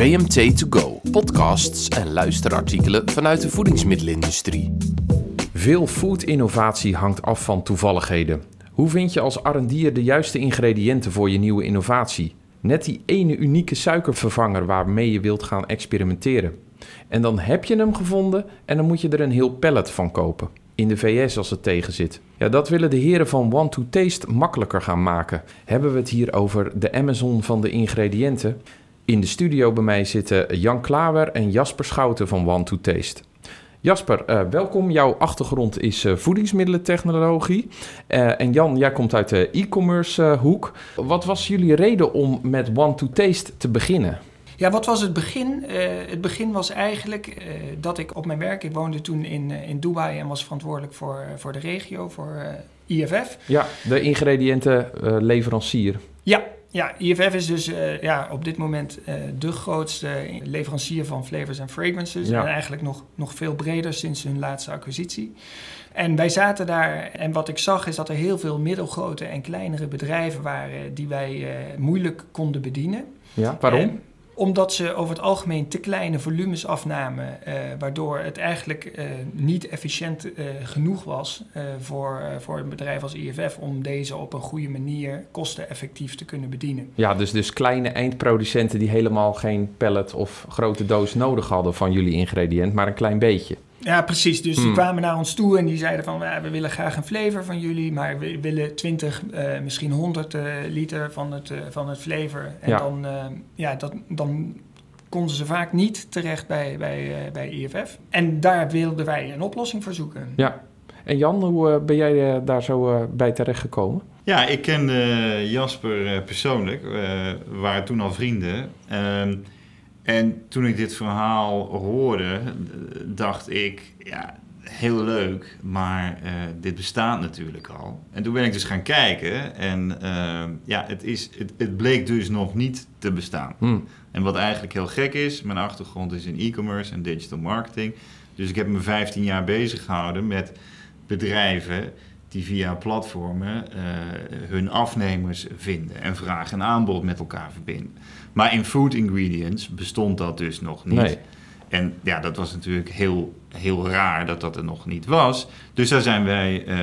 VMT To Go, podcasts en luisterartikelen vanuit de voedingsmiddelenindustrie. Veel food-innovatie hangt af van toevalligheden. Hoe vind je als R&D'er de juiste ingrediënten voor je nieuwe innovatie? Net die ene unieke suikervervanger waarmee je wilt gaan experimenteren. En dan heb je hem gevonden en dan moet je er een heel pallet van kopen. In de VS als het tegen zit. Ja, dat willen de heren van One to Taste makkelijker gaan maken. Hebben we het hier over de Amazon van de ingrediënten? In de studio bij mij zitten Jan Klaver en Jasper Schouten van One to Taste. Jasper, uh, welkom. Jouw achtergrond is uh, voedingsmiddelentechnologie. Uh, en Jan, jij komt uit de e-commerce hoek. Wat was jullie reden om met One to Taste te beginnen? Ja, wat was het begin? het begin was eigenlijk dat ik op mijn werk, ik woonde toen in, in Dubai en was verantwoordelijk voor, voor de regio, voor IFF. Ja, de ingrediëntenleverancier. ja, ja, IFF is dus uh, ja, op dit moment uh, de grootste leverancier van flavors en fragrances. En eigenlijk nog, nog veel breder sinds hun laatste acquisitie. En wij zaten daar en wat ik zag is dat er heel veel middelgrote en kleinere bedrijven waren die wij uh, moeilijk konden bedienen. Ja, waarom? Omdat ze over het algemeen te kleine volumes afnamen, uh, waardoor het eigenlijk uh, niet efficiënt uh, genoeg was voor, voor een bedrijf als IFF om deze op een goede manier kosteneffectief te kunnen bedienen. Ja, dus, dus kleine eindproducenten die helemaal geen pallet of grote doos nodig hadden van jullie ingrediënt, maar een klein beetje. Ja, precies. Dus die hmm. kwamen naar ons toe en die zeiden van... Ja, we willen graag een flavor van jullie... maar we willen 20, uh, misschien 100 uh, liter van het, uh, van het flavor. En ja. dan, ja, dat, dan konden ze vaak niet terecht bij, bij, bij IFF. En daar wilden wij een oplossing voor zoeken. Ja. En Jan, hoe ben jij daar zo bij terecht gekomen? Ja, ik kende Jasper persoonlijk. we waren toen al vrienden... Ehm, en toen ik dit verhaal hoorde, dacht ik, ja, heel leuk, maar uh, dit bestaat natuurlijk al. En toen ben ik dus gaan kijken en uh, ja, het, is, het, het, bleek dus nog niet te bestaan. Hmm. En wat eigenlijk heel gek is, mijn achtergrond is in e-commerce en digital marketing. Dus ik heb me 15 jaar bezig gehouden met bedrijven die via platformen uh, hun afnemers vinden en vraag en aanbod met elkaar verbinden. Maar in food ingredients bestond dat dus nog niet. En ja, dat was natuurlijk heel, heel raar dat dat er nog niet was. Dus daar zijn wij uh,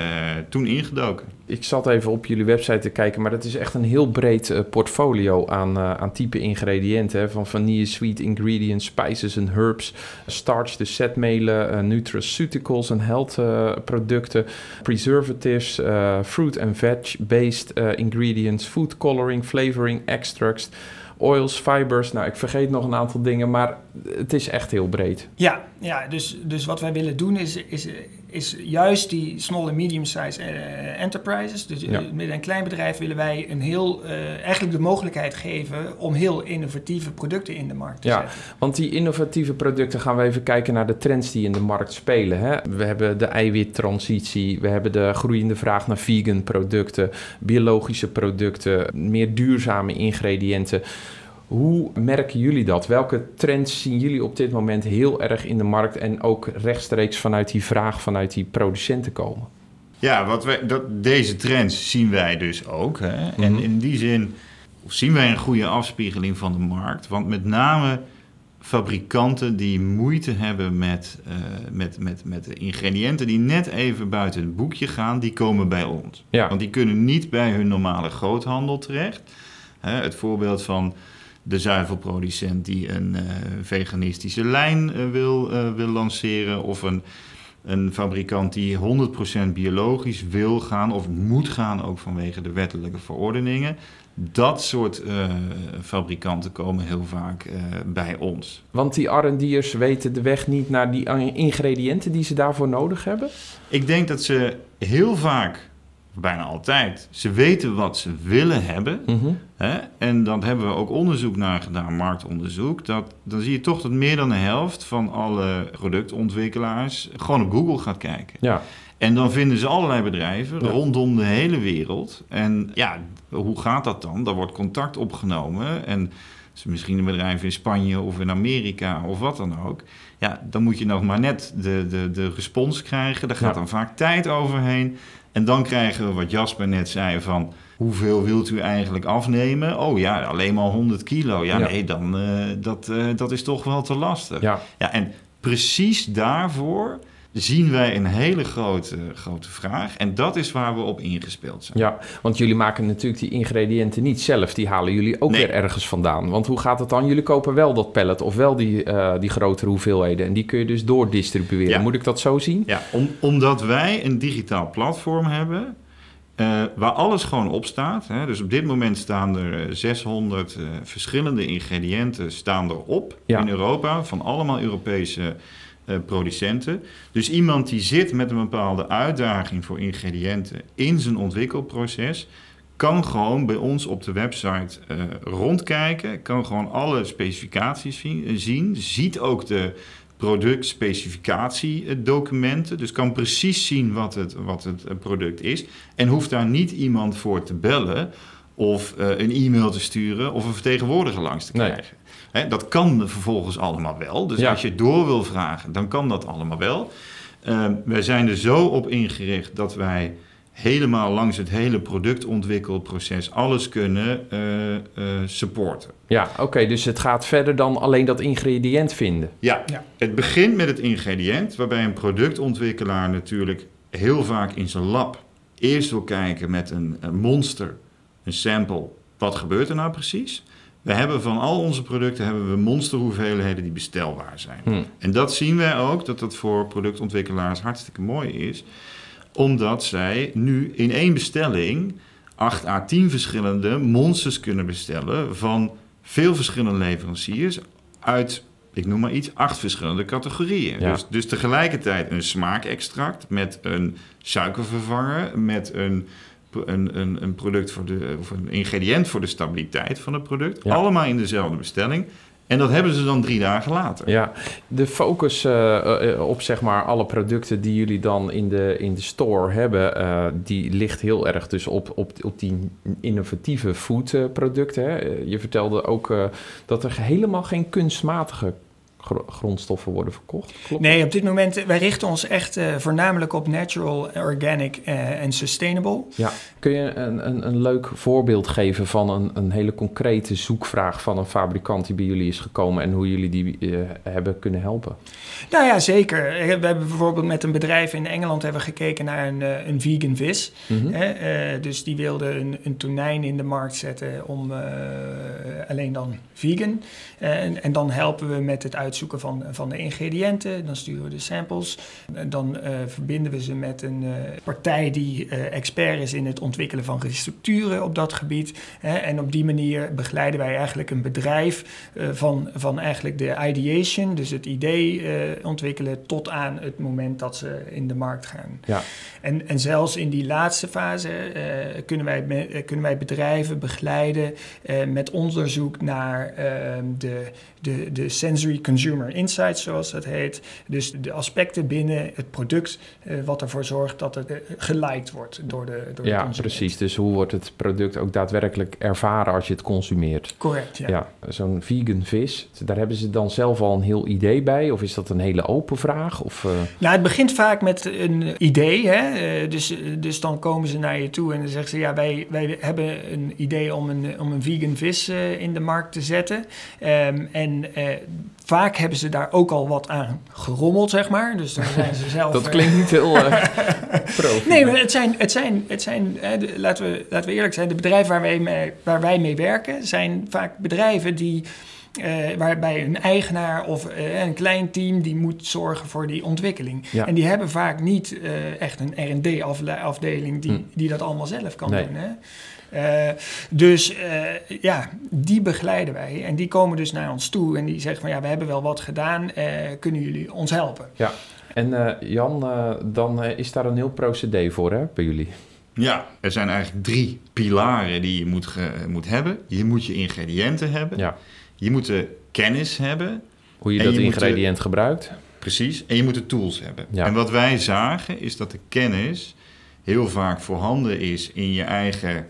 toen ingedoken. Ik zat even op jullie website te kijken, maar dat is echt een heel breed uh, portfolio aan, uh, aan type ingrediënten. Hè? Van vanille, sweet ingredients, spices en herbs, starch, de nutraceuticals en health producten, preservatives, fruit and veg-based ingredients, food coloring, flavoring, extracts oils, fibers. Nou, ik vergeet nog een aantal dingen, maar het is echt heel breed. Ja, ja dus, dus wat wij willen doen is, is, is juist die small en medium size uh, enterprises, dus ja. midden- en kleinbedrijf, willen wij een heel, uh, eigenlijk de mogelijkheid geven om heel innovatieve producten in de markt te ja, zetten. Want die innovatieve producten gaan we even kijken naar de trends die in de markt spelen. Hè? We hebben de eiwittransitie, we hebben de groeiende vraag naar vegan producten, biologische producten, meer duurzame ingrediënten. Hoe merken jullie dat? Welke trends zien jullie op dit moment heel erg in de markt en ook rechtstreeks vanuit die vraag vanuit die producenten komen? Ja, wat wij, dat, deze trends zien wij dus ook. Hè? Mm -hmm. En in die zin zien wij een goede afspiegeling van de markt. Want met name fabrikanten die moeite hebben met, uh, met, met, met de ingrediënten die net even buiten het boekje gaan, die komen bij ons. Ja. Want die kunnen niet bij hun normale groothandel terecht. Hè, het voorbeeld van de zuivelproducent die een uh, veganistische lijn uh, wil, uh, wil lanceren of een, een fabrikant die 100% biologisch wil gaan of moet gaan, ook vanwege de wettelijke verordeningen. Dat soort fabrikanten komen heel vaak bij ons. Want die R&D'ers weten de weg niet naar die ingrediënten die ze daarvoor nodig hebben? Ik denk dat ze heel vaak bijna altijd. Ze weten wat ze willen hebben. Mm -hmm. hè? En dan hebben we ook onderzoek naar gedaan, marktonderzoek. Dat, dan zie je toch dat meer dan de helft van alle productontwikkelaars gewoon op Google gaat kijken. Ja. En dan vinden ze allerlei bedrijven ja. rondom de hele wereld. En ja, hoe gaat dat dan? Daar wordt contact opgenomen. En misschien een bedrijf in Spanje of in Amerika of wat dan ook. Ja, dan moet je nog maar net de, de, de respons krijgen. Daar gaat ja. dan vaak tijd overheen. En dan krijgen we wat Jasper net zei van... hoeveel wilt u eigenlijk afnemen? Oh ja, alleen maar 100 kilo. Ja, Ja. nee, dan, uh, dat, uh, dat is toch wel te lastig. Ja. ja, en precies daarvoor zien wij een hele grote, grote vraag. En dat is waar we op ingespeeld zijn. Ja, want jullie maken natuurlijk die ingrediënten niet zelf. Die halen jullie ook Nee. weer ergens vandaan. Want hoe gaat het dan? Jullie kopen wel dat pallet of wel die, uh, die grotere hoeveelheden. En die kun je dus doordistribueren. Ja. Moet ik dat zo zien? Ja, om, omdat wij een digitaal platform hebben... Uh, waar alles gewoon op staat. Hè. Dus op dit moment staan er 600 uh, verschillende ingrediënten staan erop Ja. in Europa. Van allemaal Europese producenten. Dus iemand die zit met een bepaalde uitdaging voor ingrediënten in zijn ontwikkelproces, kan gewoon bij ons op de website uh, rondkijken, kan gewoon alle specificaties zien, zien, ziet ook de productspecificatiedocumenten, dus kan precies zien wat het, wat het product is en hoeft daar niet iemand voor te bellen of uh, een e-mail te sturen of een vertegenwoordiger langs te krijgen. Nee. He, dat kan vervolgens allemaal wel. Dus Ja. als je door wil vragen, dan kan dat allemaal wel. Uh, wij zijn er zo op ingericht dat wij helemaal langs het hele productontwikkelproces alles kunnen uh, uh, supporten. Ja, oké. dus het gaat verder dan alleen dat ingrediënt vinden. Ja. Ja. het begint met het ingrediënt, waarbij een productontwikkelaar natuurlijk heel vaak in zijn lab eerst wil kijken met een, een monster, een sample, wat gebeurt er nou precies? We hebben van al onze producten hebben we monsterhoeveelheden die bestelbaar zijn. Hm. En dat zien wij ook, dat dat voor productontwikkelaars hartstikke mooi is. Omdat zij nu in één bestelling 8 à 10 verschillende monsters kunnen bestellen van veel verschillende leveranciers uit, ik noem maar iets, acht verschillende categorieën. Ja. Dus, dus tegelijkertijd een smaakextract met een suikervervanger, met een een, een, een product voor de, of een ingrediënt voor de stabiliteit van het product. Ja. Allemaal in dezelfde bestelling. En dat hebben ze dan drie dagen later. Ja, de focus uh, uh, op zeg maar alle producten die jullie dan in de, in de store hebben, uh, die ligt heel erg dus op, op, op die innovatieve foodproducten. Hè? Je vertelde ook dat er helemaal geen kunstmatige grondstoffen worden verkocht. Klopt? Nee, op dit moment, wij richten ons echt uh, voornamelijk op natural, organic uh, en sustainable. Ja. Kun je een, een, een leuk voorbeeld geven van een, een hele concrete zoekvraag van een fabrikant die bij jullie is gekomen en hoe jullie die hebben kunnen helpen? Nou ja, zeker. We hebben bijvoorbeeld met een bedrijf in Engeland hebben gekeken naar een, een vegan vis. Mhm. Mm -hmm. dus die wilden een, een tonijn in de markt zetten om alleen dan vegan. En, en dan helpen we met het uitzoeken van, van de ingrediënten. Dan sturen we de samples. Dan uh, verbinden we ze met een uh, partij die uh, expert is in het ontwikkelen van restructuren op dat gebied. en op die manier begeleiden wij eigenlijk een bedrijf van, van eigenlijk de ideation, dus het idee ontwikkelen, tot aan het moment dat ze in de markt gaan. Ja. En, en zelfs in die laatste fase kunnen, wij, me, kunnen wij bedrijven begeleiden met onderzoek naar de, de, de sensory consumer insights, zoals dat heet. Dus de aspecten binnen het product uh, wat ervoor zorgt dat het uh, geliked wordt door de door Ja, de consument. precies. Dus hoe wordt het product ook daadwerkelijk ervaren als je het consumeert? Correct, ja. ja Zo'n vegan vis, daar hebben ze dan zelf al een heel idee bij? Of is dat een hele open vraag? Of, uh... Nou, het begint vaak met een idee. Hè? Dus, dus dan komen ze naar je toe en dan zeggen ze... ja, wij, wij hebben een idee om een, om een vegan vis in de markt te zetten. Um, en vaak hebben ze daar ook al wat aan gerommeld, zeg maar. Dus dan zijn ze zelf... dat klinkt niet heel uh, profi. Nee, maar het zijn, het zijn, het zijn hè, de, laten, we, laten we eerlijk zijn... de bedrijven waar wij mee, waar wij mee werken... zijn vaak bedrijven die... Uh, waarbij een eigenaar of uh, een klein team die moet zorgen voor die ontwikkeling. Ja. En die hebben vaak niet uh, echt een R&D-afdeling die, hm. die dat allemaal zelf kan nee. doen. Hè? Uh, dus uh, ja, die begeleiden wij. En die komen dus naar ons toe en die zeggen van ja, we hebben wel wat gedaan, uh, kunnen jullie ons helpen? Ja, en Jan, dan is daar een heel procedé voor hè, bij jullie? Ja, er zijn eigenlijk drie pilaren die je moet, ge, moet hebben. Je moet je ingrediënten hebben. Ja. Je moet de kennis hebben. Hoe je dat je ingrediënt de- gebruikt. Precies. En je moet de tools hebben. Ja. En wat wij zagen is dat de kennis heel vaak voorhanden is in je eigen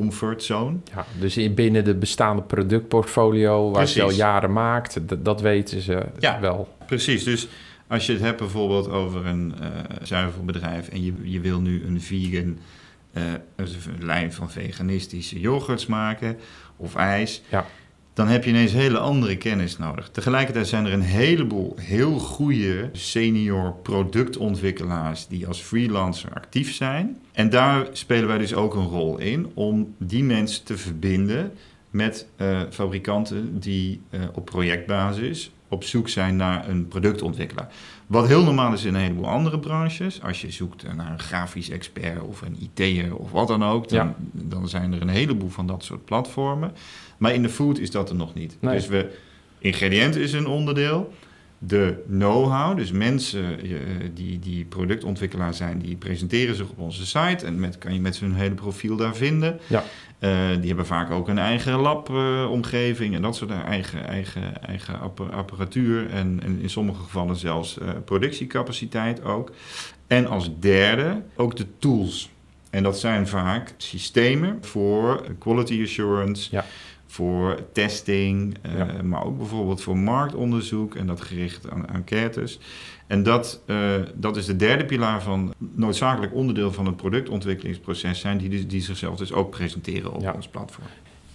comfortzone. Ja, dus in- binnen de bestaande productportfolio waar je al jaren maakt, dat weten ze Ja. wel. Precies. Dus als je het hebt bijvoorbeeld over een eh zuivelbedrijf en je, je wil nu een vegan een lijn van veganistische yoghurts maken of ijs. Ja. Dan heb je ineens hele andere kennis nodig. Tegelijkertijd zijn er een heleboel heel goede senior productontwikkelaars die als freelancer actief zijn. En daar spelen wij dus ook een rol in om die mensen te verbinden met uh, fabrikanten die uh, op projectbasis op zoek zijn naar een productontwikkelaar. Wat heel normaal is in een heleboel andere branches. Als je zoekt naar een grafisch expert of een IT'er of wat dan ook, dan, dan, zijn er een heleboel van dat soort platformen. Maar in de food is dat er nog niet. Dus we, ingrediënten is een onderdeel. De know-how, dus mensen eh, die, die productontwikkelaar zijn, die presenteren zich op onze site en met, kan je met hun hele profiel daar vinden. Ja. Uh, die hebben vaak ook een eigen labomgeving en dat soort eigen, eigen, eigen apparatuur en, en in sommige gevallen zelfs uh, productiecapaciteit ook. En als derde ook de tools. En dat zijn vaak systemen voor quality assurance, ja voor testing, uh, maar ook bijvoorbeeld voor marktonderzoek en dat gericht aan enquêtes. En dat, uh, dat is de derde pilaar van noodzakelijk onderdeel van het productontwikkelingsproces zijn, die, die zichzelf dus ook presenteren op ons platform.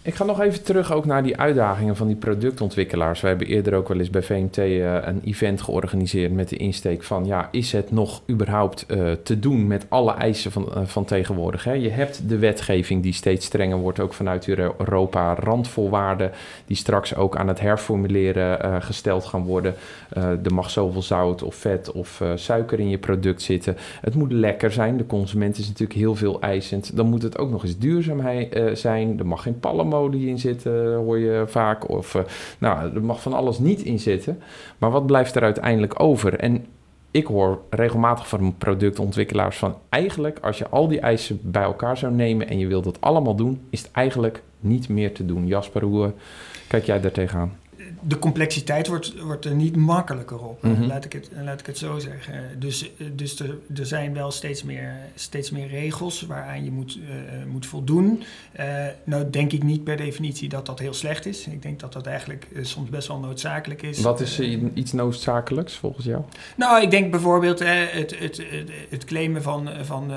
Ik ga nog even terug ook naar die uitdagingen van die productontwikkelaars. We hebben eerder ook wel eens bij VMT eh, een event georganiseerd met de insteek van... ja, is het nog überhaupt uh, te doen met alle eisen van, uh, van tegenwoordig? Hè? Je hebt de wetgeving die steeds strenger wordt, ook vanuit Europa. Randvoorwaarden die straks ook aan het herformuleren gesteld gaan worden. er mag zoveel zout of vet of suiker in je product zitten. Het moet lekker zijn. De consument is natuurlijk heel veel eisend. Dan moet het ook nog eens duurzaam zijn. Er mag geen palm palmolie in zitten, hoor je vaak. Of uh, nou, er mag van alles niet in zitten. Maar wat blijft er uiteindelijk over? En ik hoor regelmatig van productontwikkelaars van eigenlijk als je al die eisen bij elkaar zou nemen en je wilt dat allemaal doen, is het eigenlijk niet meer te doen. Jasper, hoe eh, kijk jij daar tegenaan? De complexiteit wordt, wordt er niet makkelijker op, mm -hmm. laat, ik het, laat ik het zo zeggen. Dus, dus er, er zijn wel steeds meer, steeds meer regels waaraan je moet, uh, moet voldoen. Uh, nou denk ik niet per definitie dat dat heel slecht is. Ik denk dat dat eigenlijk uh, soms best wel noodzakelijk is. Wat is iets noodzakelijks volgens jou? Nou, ik denk bijvoorbeeld het, het, het, het claimen van, van,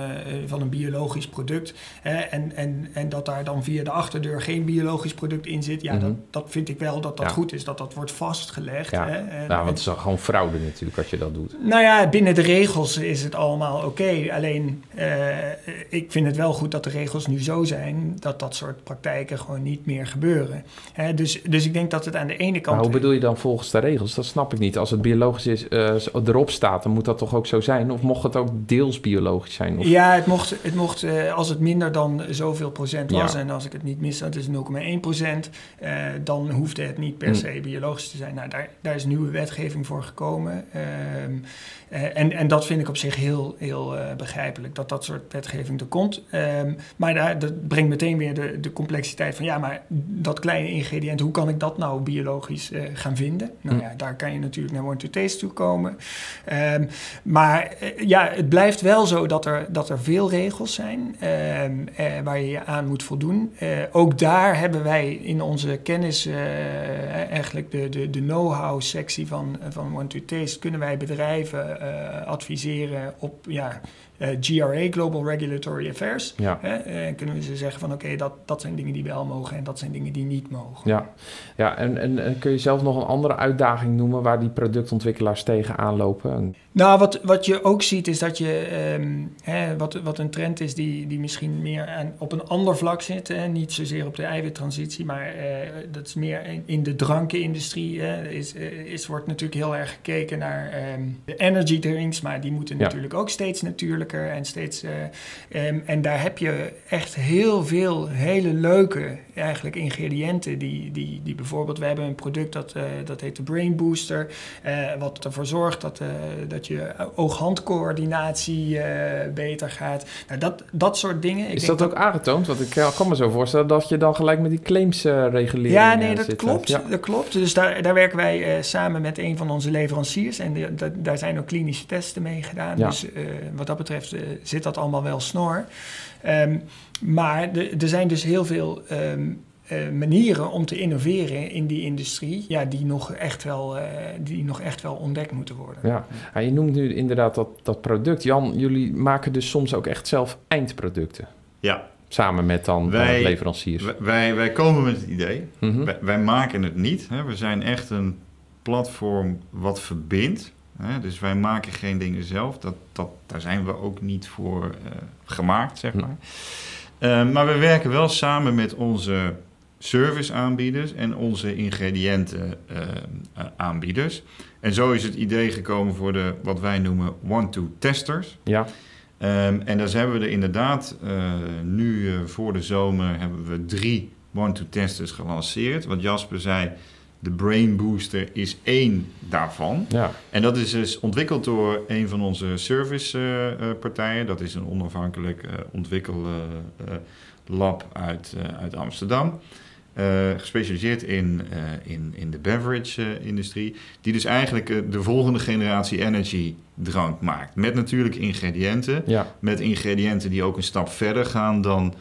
van een biologisch product. en, en, en dat daar dan via de achterdeur geen biologisch product in zit. Ja, mm -hmm. dat, dat vind ik wel dat dat ja. goed is. Dat dat wordt vastgelegd. Ja, hè? En, nou, want het is gewoon fraude natuurlijk als je dat doet. Nou ja, binnen de regels is het allemaal oké. Okay. Alleen, uh, ik vind het wel goed dat de regels nu zo zijn... dat dat soort praktijken gewoon niet meer gebeuren. Hè? Dus, dus ik denk dat het aan de ene kant... Maar hoe bedoel je dan volgens de regels? Dat snap ik niet. Als het biologisch is, uh, erop staat, dan moet dat toch ook zo zijn? Of mocht het ook deels biologisch zijn? Of? Ja, het mocht, het mocht uh, als het minder dan zoveel procent was... Ja. en als ik het niet mis, dat is 0,1 procent... dan hoefde het niet per se mm biologisch te zijn. Nou, daar, daar is nieuwe wetgeving voor gekomen. Um, uh, en, en dat vind ik op zich heel, heel uh, begrijpelijk, dat dat soort wetgeving er komt. Um, maar daar, dat brengt meteen weer de, de complexiteit van, ja, maar dat kleine ingrediënt, hoe kan ik dat nou biologisch uh, gaan vinden? Nou ja, daar kan je natuurlijk naar One to Taste toe komen. Um, maar ja, het blijft wel zo dat er, dat er veel regels zijn waar je je aan moet voldoen. ook daar hebben wij in onze kennis eigenlijk de, de, de know-how sectie van, van One to Taste kunnen wij bedrijven uh, adviseren op ja, GRA, Global Regulatory Affairs. Ja. En kunnen we ze zeggen van oké, okay, dat, dat zijn dingen die wel mogen en dat zijn dingen die niet mogen. Ja, ja en, en, en kun je zelf nog een andere uitdaging noemen waar die productontwikkelaars tegenaan lopen? Nou, wat, wat je ook ziet is dat je, um, hè, wat, wat een trend is die, die misschien meer aan, op een ander vlak zit. Hè? Niet zozeer op de eiwittransitie, maar uh, dat is meer in, in de drankenindustrie. Hè? Is, is, wordt natuurlijk heel erg gekeken naar um, de energy drinks, maar die moeten ja. natuurlijk ook steeds en steeds. Uh, um, en daar heb je echt heel veel hele leuke eigenlijk ingrediënten die, die, die bijvoorbeeld, we hebben een product dat, uh, dat heet de Brain Booster, wat ervoor zorgt dat, dat dat je oog-handcoördinatie beter gaat. Nou, dat, dat soort dingen. Ik is dat, dat ook aangetoond? Want ik kan me zo voorstellen dat je dan gelijk met die claimsregulering uh, Ja, nee, dat zit, klopt. Ja. Dat klopt. Dus daar, daar werken wij samen met een van onze leveranciers. En de, de, daar zijn ook klinische testen mee gedaan. Ja. Dus wat dat betreft zit dat allemaal wel snor. Um, maar er zijn dus heel veel... Um, uh, manieren om te innoveren in die industrie, ja, die, nog echt wel, uh, die nog echt wel ontdekt moeten worden. Ja, ja je noemt nu inderdaad dat, dat product. Jan, jullie maken dus soms ook echt zelf eindproducten. Ja. Samen met dan wij, leveranciers. Wij, wij komen met het idee. Mhm. wij, wij, maken het niet. Hè. We zijn echt een platform wat verbindt. Hè. Dus wij maken geen dingen zelf. Dat, dat, daar zijn we ook niet voor uh, gemaakt, zeg maar. Uh, maar we werken wel samen met onze serviceaanbieders en onze ingrediëntenaanbieders. Uh, en zo is het idee gekomen voor de wat wij noemen one-two testers. Ja. Um, en dus hebben we er inderdaad uh, nu uh, voor de zomer hebben we drie one-two testers gelanceerd. Wat Jasper zei, de Brain Booster is één daarvan. Ja. En dat is dus ontwikkeld door een van onze servicepartijen. dat is een onafhankelijk ontwikkellab uit, uit Amsterdam. Uh, gespecialiseerd in, uh, in, in de beverage-industrie, die dus eigenlijk de volgende generatie energy drank maakt. Met natuurlijk ingrediënten, ja. met ingrediënten die ook een stap verder gaan dan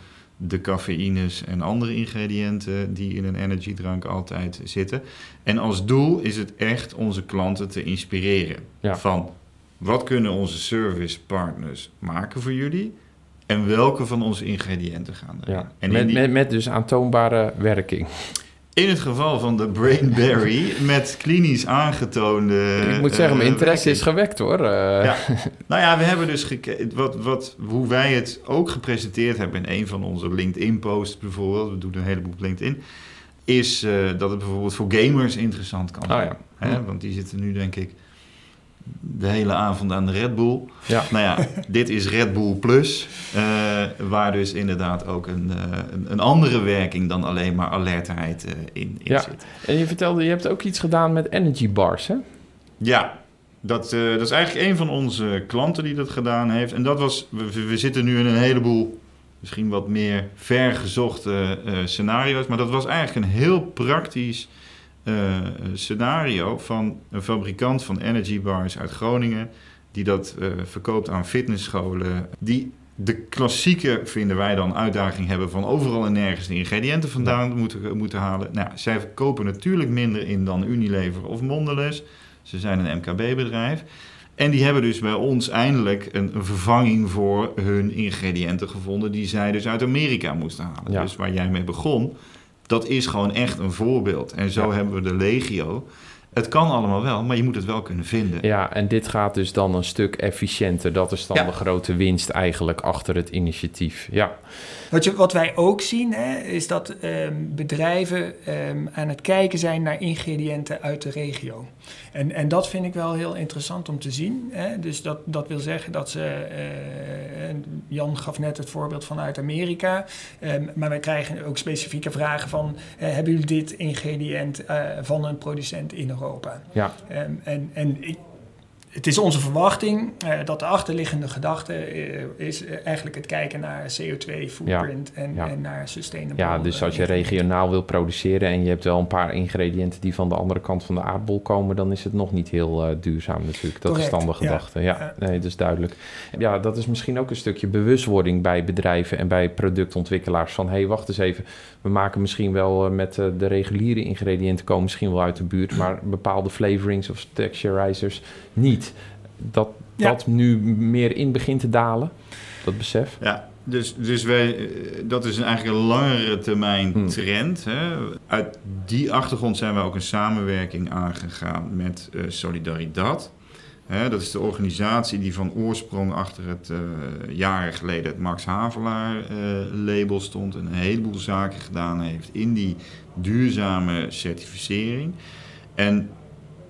de cafeïnes en andere ingrediënten die in een energiedrank altijd zitten. En als doel is het echt onze klanten te inspireren ja. van wat kunnen onze servicepartners maken voor jullie en welke van onze ingrediënten gaan erin. Ja, en met, met, met dus aantoonbare werking. In het geval van de Brainberry met klinisch aangetoonde. Ik moet zeggen, mijn eh, interesse is gewekt hoor. Uh. Ja. Nou ja, we hebben dus gekeken. Wat, wat, hoe wij het ook gepresenteerd hebben in een van onze LinkedIn-posts bijvoorbeeld. We doen een heleboel op LinkedIn. Is uh, dat het bijvoorbeeld voor gamers interessant kan zijn. Oh ja. Hè? Want die zitten nu, denk ik de hele avond aan de Red Bull. Ja. Nou ja, dit is Red Bull Plus, uh, waar dus inderdaad ook een, uh, een, andere werking dan alleen maar alertheid uh, in, in ja. zit. En je vertelde, je hebt ook iets gedaan met energy bars, hè? Ja, dat, dat is eigenlijk een van onze klanten die dat gedaan heeft. En dat was, we, we zitten nu in een heleboel misschien wat meer vergezochte scenario's, maar dat was eigenlijk een heel praktisch uh, scenario van een fabrikant van energy bars uit Groningen, die dat uh, verkoopt aan fitnessscholen, die de klassieke, vinden wij dan, uitdaging hebben van overal en nergens de ingrediënten vandaan moeten, moeten halen. Nou, zij verkopen natuurlijk minder in dan Unilever of Mondelez. Ze zijn een MKB-bedrijf. En die hebben dus bij ons eindelijk een, een, vervanging voor hun ingrediënten gevonden die zij dus uit Amerika moesten halen. Ja. Dus waar jij mee begon, dat is gewoon echt een voorbeeld. En zo hebben we de legio. Het kan allemaal wel, maar je moet het wel kunnen vinden. Ja, en dit gaat dus dan een stuk efficiënter. Dat is dan ja. de grote winst eigenlijk achter het initiatief. Ja. Wat, je, wat wij ook zien, hè, is dat um, bedrijven um, aan het kijken zijn naar ingrediënten uit de regio. En, en dat vind ik wel heel interessant om te zien. Hè. Dus dat, dat wil zeggen dat ze. Uh, Jan gaf net het voorbeeld vanuit Amerika. Um, maar wij krijgen ook specifieke vragen van: uh, hebben jullie dit ingrediënt uh, van een producent in Europa? Ja. en en ik, het is onze verwachting uh, dat de achterliggende gedachte uh, is uh, eigenlijk het kijken naar CO2-footprint ja, en, ja. en, naar sustainable. Ja, dus als je regionaal wil produceren en je hebt wel een paar ingrediënten die van de andere kant van de aardbol komen, dan is het nog niet heel duurzaam natuurlijk. Dat Correct, is dan de gedachte. Ja. ja, nee, dat is duidelijk. Ja, dat is misschien ook een stukje bewustwording bij bedrijven en bij productontwikkelaars van hé, hey, wacht eens even, we maken misschien wel met de reguliere ingrediënten komen misschien wel uit de buurt, maar bepaalde flavorings of texturizers niet dat ja. dat nu meer in begint te dalen, dat besef. Ja, dus, dus wij, dat is eigenlijk een langere termijn hmm. trend. Hè. Uit die achtergrond zijn we ook een samenwerking aangegaan met uh, Solidaridad. Hè, dat is de organisatie die van oorsprong achter het uh, jaren geleden het Max Havelaar uh, label stond en een heleboel zaken gedaan heeft in die duurzame certificering. En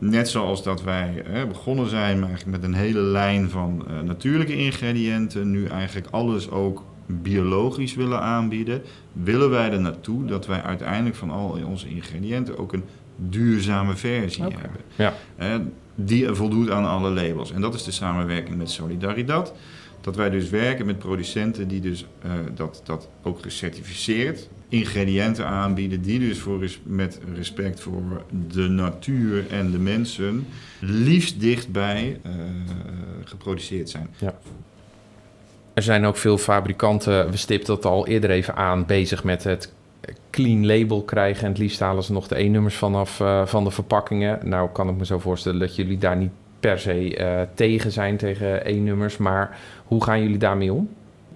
Net zoals dat wij hè, begonnen zijn met een hele lijn van uh, natuurlijke ingrediënten, nu eigenlijk alles ook biologisch willen aanbieden, willen wij er naartoe dat wij uiteindelijk van al onze ingrediënten ook een duurzame versie okay. hebben. Ja. Uh, die voldoet aan alle labels. En dat is de samenwerking met Solidaridad. Dat wij dus werken met producenten die dus uh, dat, dat ook gecertificeerd ingrediënten aanbieden die dus voor, met respect voor de natuur en de mensen liefst dichtbij uh, geproduceerd zijn. Ja. Er zijn ook veel fabrikanten, we stipten dat al eerder even aan, bezig met het clean label krijgen. En het liefst halen ze nog de E-nummers vanaf uh, van de verpakkingen. Nou kan ik me zo voorstellen dat jullie daar niet per se uh, tegen zijn, tegen E-nummers. Maar hoe gaan jullie daarmee om?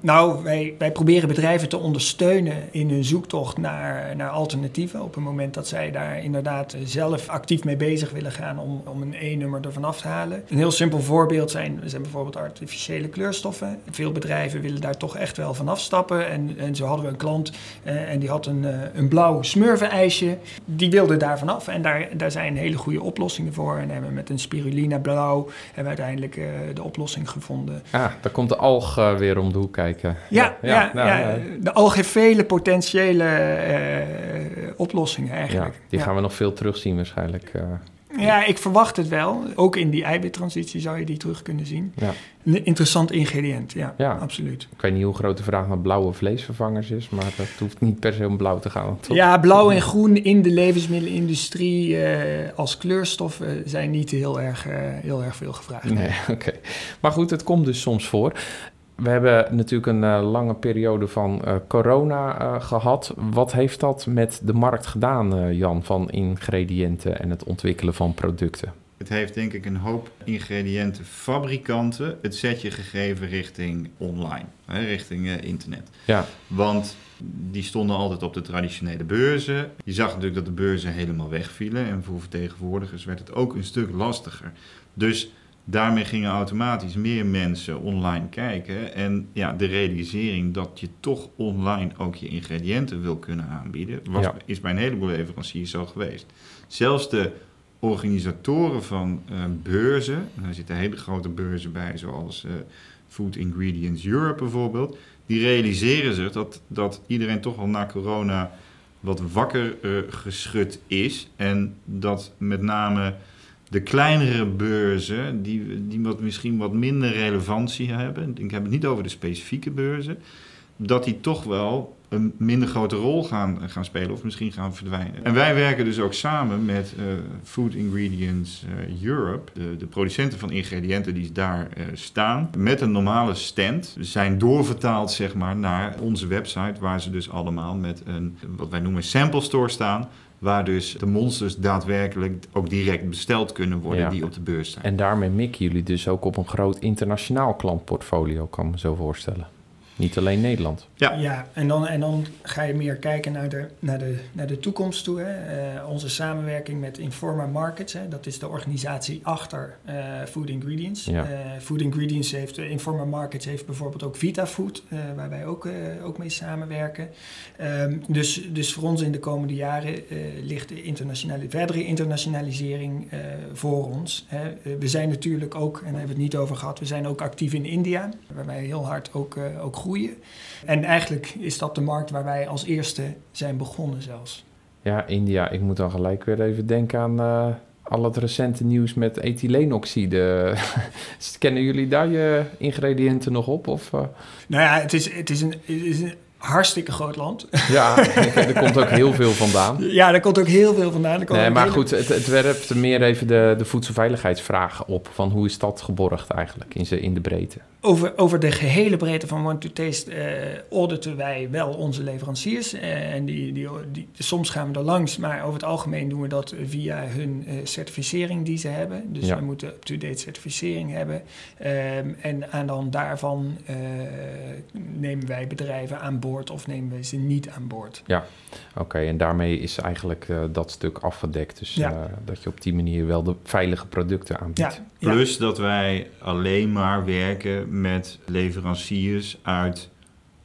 Nou, wij, wij proberen bedrijven te ondersteunen in hun zoektocht naar, naar alternatieven. Op het moment dat zij daar inderdaad zelf actief mee bezig willen gaan om, om een E-nummer ervan af te halen. Een heel simpel voorbeeld zijn, zijn bijvoorbeeld artificiële kleurstoffen. Veel bedrijven willen daar toch echt wel van afstappen. En, en zo hadden we een klant eh, en die had een, uh, een blauw smurvenijsje. Die wilde daar vanaf en daar, daar zijn hele goede oplossingen voor. En hebben we met een spirulina blauw hebben we uiteindelijk uh, de oplossing gevonden. Ah, daar komt de alg weer om de hoek kijken. Ja, ja, ja, nou, ja de heeft vele potentiële oplossingen eigenlijk. Ja, die gaan we nog veel terugzien waarschijnlijk. Ja, ik verwacht het wel. Ook in die eiwittransitie zou je die terug kunnen zien. Ja. Een interessant ingrediënt, ja, ja, absoluut. Ik weet niet hoe groot de vraag naar blauwe vleesvervangers is, maar dat hoeft niet per se om blauw te gaan. Toch? Ja, blauw en groen in de levensmiddelenindustrie uh, als kleurstoffen zijn niet heel erg, uh, heel erg veel gevraagd. Nee, oké. Maar goed, het komt dus soms voor. We hebben natuurlijk een uh, lange periode van uh, corona uh, gehad. Wat heeft dat met de markt gedaan, Jan, van ingrediënten en het ontwikkelen van producten? Het heeft denk ik een hoop ingrediëntenfabrikanten het zetje gegeven richting online, hè, richting internet. Ja. Want die stonden altijd op de traditionele beurzen. Je zag natuurlijk dat de beurzen helemaal wegvielen en voor vertegenwoordigers werd het ook een stuk lastiger. Dus daarmee gingen automatisch meer mensen online kijken. En ja, de realisering dat je toch online ook je ingrediënten wil kunnen aanbieden, was, is bij een heleboel leveranciers zo geweest. Zelfs de organisatoren van uh, beurzen, er zitten hele grote beurzen bij, zoals uh, Food Ingredients Europe bijvoorbeeld, die realiseren zich dat, dat iedereen toch al na corona wat wakker uh, geschud is. En dat met name de kleinere beurzen, die, die wat, misschien wat minder relevantie hebben, ik heb het niet over de specifieke beurzen, dat die toch wel een minder grote rol gaan, gaan spelen of misschien gaan verdwijnen. En wij werken dus ook samen met uh, Food Ingredients uh, Europe, de, producenten van ingrediënten die daar uh, staan, met een normale stand. Zijn doorvertaald zeg maar naar onze website, waar ze dus allemaal met een, wat wij noemen sample store staan Waar dus de monsters daadwerkelijk ook direct besteld kunnen worden die op de beurs zijn. En daarmee mikken jullie dus ook op een groot internationaal klantportfolio, kan ik me zo voorstellen. Niet alleen Nederland. Ja, ja en, dan, en dan ga je meer kijken naar de, naar de, naar de toekomst toe. Hè. Uh, onze samenwerking met Informa Markets, hè, dat is de organisatie achter uh, Food Ingredients. Ja. Uh, Food Ingredients heeft, Informa Markets heeft bijvoorbeeld ook VitaFood, waar wij ook, ook mee samenwerken. Um, dus, dus voor ons in de komende jaren ligt de internationale, verdere internationalisering voor ons. Hè. we zijn natuurlijk ook, en daar hebben we het niet over gehad, we zijn ook actief in India, waar wij heel hard ook, ook groeien. En eigenlijk is dat de markt waar wij als eerste zijn begonnen zelfs. Ja, India. Ik moet dan gelijk weer even denken aan uh, al het recente nieuws met ethyleenoxide. Kennen jullie daar je ingrediënten nog op? Of, uh? Nou ja, het is, het is, een, het is een hartstikke groot land. Ja, er komt ook heel veel vandaan. Ja, er komt ook heel veel vandaan. Nee, maar goed, het, het werpt meer even de, de voedselveiligheidsvraag op. Van hoe is dat geborgd eigenlijk in, in de breedte? Over, over de gehele breedte van Want to Taste uh, auditen wij wel onze leveranciers. Uh, en die, die, die, soms gaan we er langs, maar over het algemeen doen we dat via hun uh, certificering die ze hebben. Dus we moeten up-to-date certificering hebben. Um, en aan dan daarvan nemen wij bedrijven aan boord of nemen we ze niet aan boord. Ja, oké. En daarmee is eigenlijk dat stuk afgedekt. Dus ja. dat je op die manier wel de veilige producten aanbiedt. Ja. Plus dat wij alleen maar werken met leveranciers uit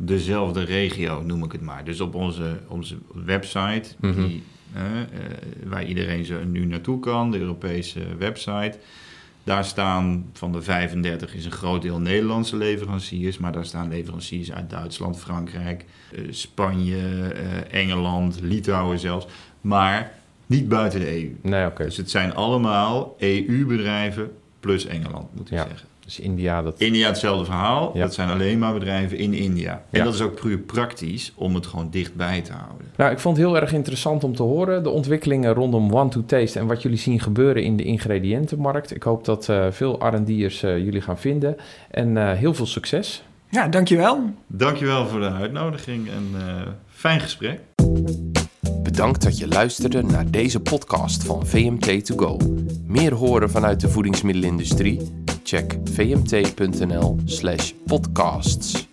dezelfde regio, noem ik het maar. Dus op onze, onze website, mhm. die, uh, waar iedereen zo nu naartoe kan, de Europese website. Daar staan van de 35 is een groot deel Nederlandse leveranciers, maar daar staan leveranciers uit Duitsland, Frankrijk, uh, Spanje, uh, Engeland, Litouwen zelfs. Maar niet buiten de EU. Nee, okay. Dus het zijn allemaal EU-bedrijven plus Engeland, moet ik ja. zeggen. Dus India... Dat... India hetzelfde verhaal. Dat zijn alleen maar bedrijven in India. En dat is ook puur praktisch om het gewoon dichtbij te houden. Nou, ik vond het heel erg interessant om te horen. De ontwikkelingen rondom One to Taste en wat jullie zien gebeuren in de ingrediëntenmarkt. Ik hoop dat uh, veel R&D'ers uh, jullie gaan vinden. En uh, heel veel succes. Ja, dankjewel. Dankjewel voor de uitnodiging en fijn gesprek. Bedankt dat je luisterde naar deze podcast van VMT2Go. Meer horen vanuit de voedingsmiddelenindustrie? Check vmt.nl/podcasts.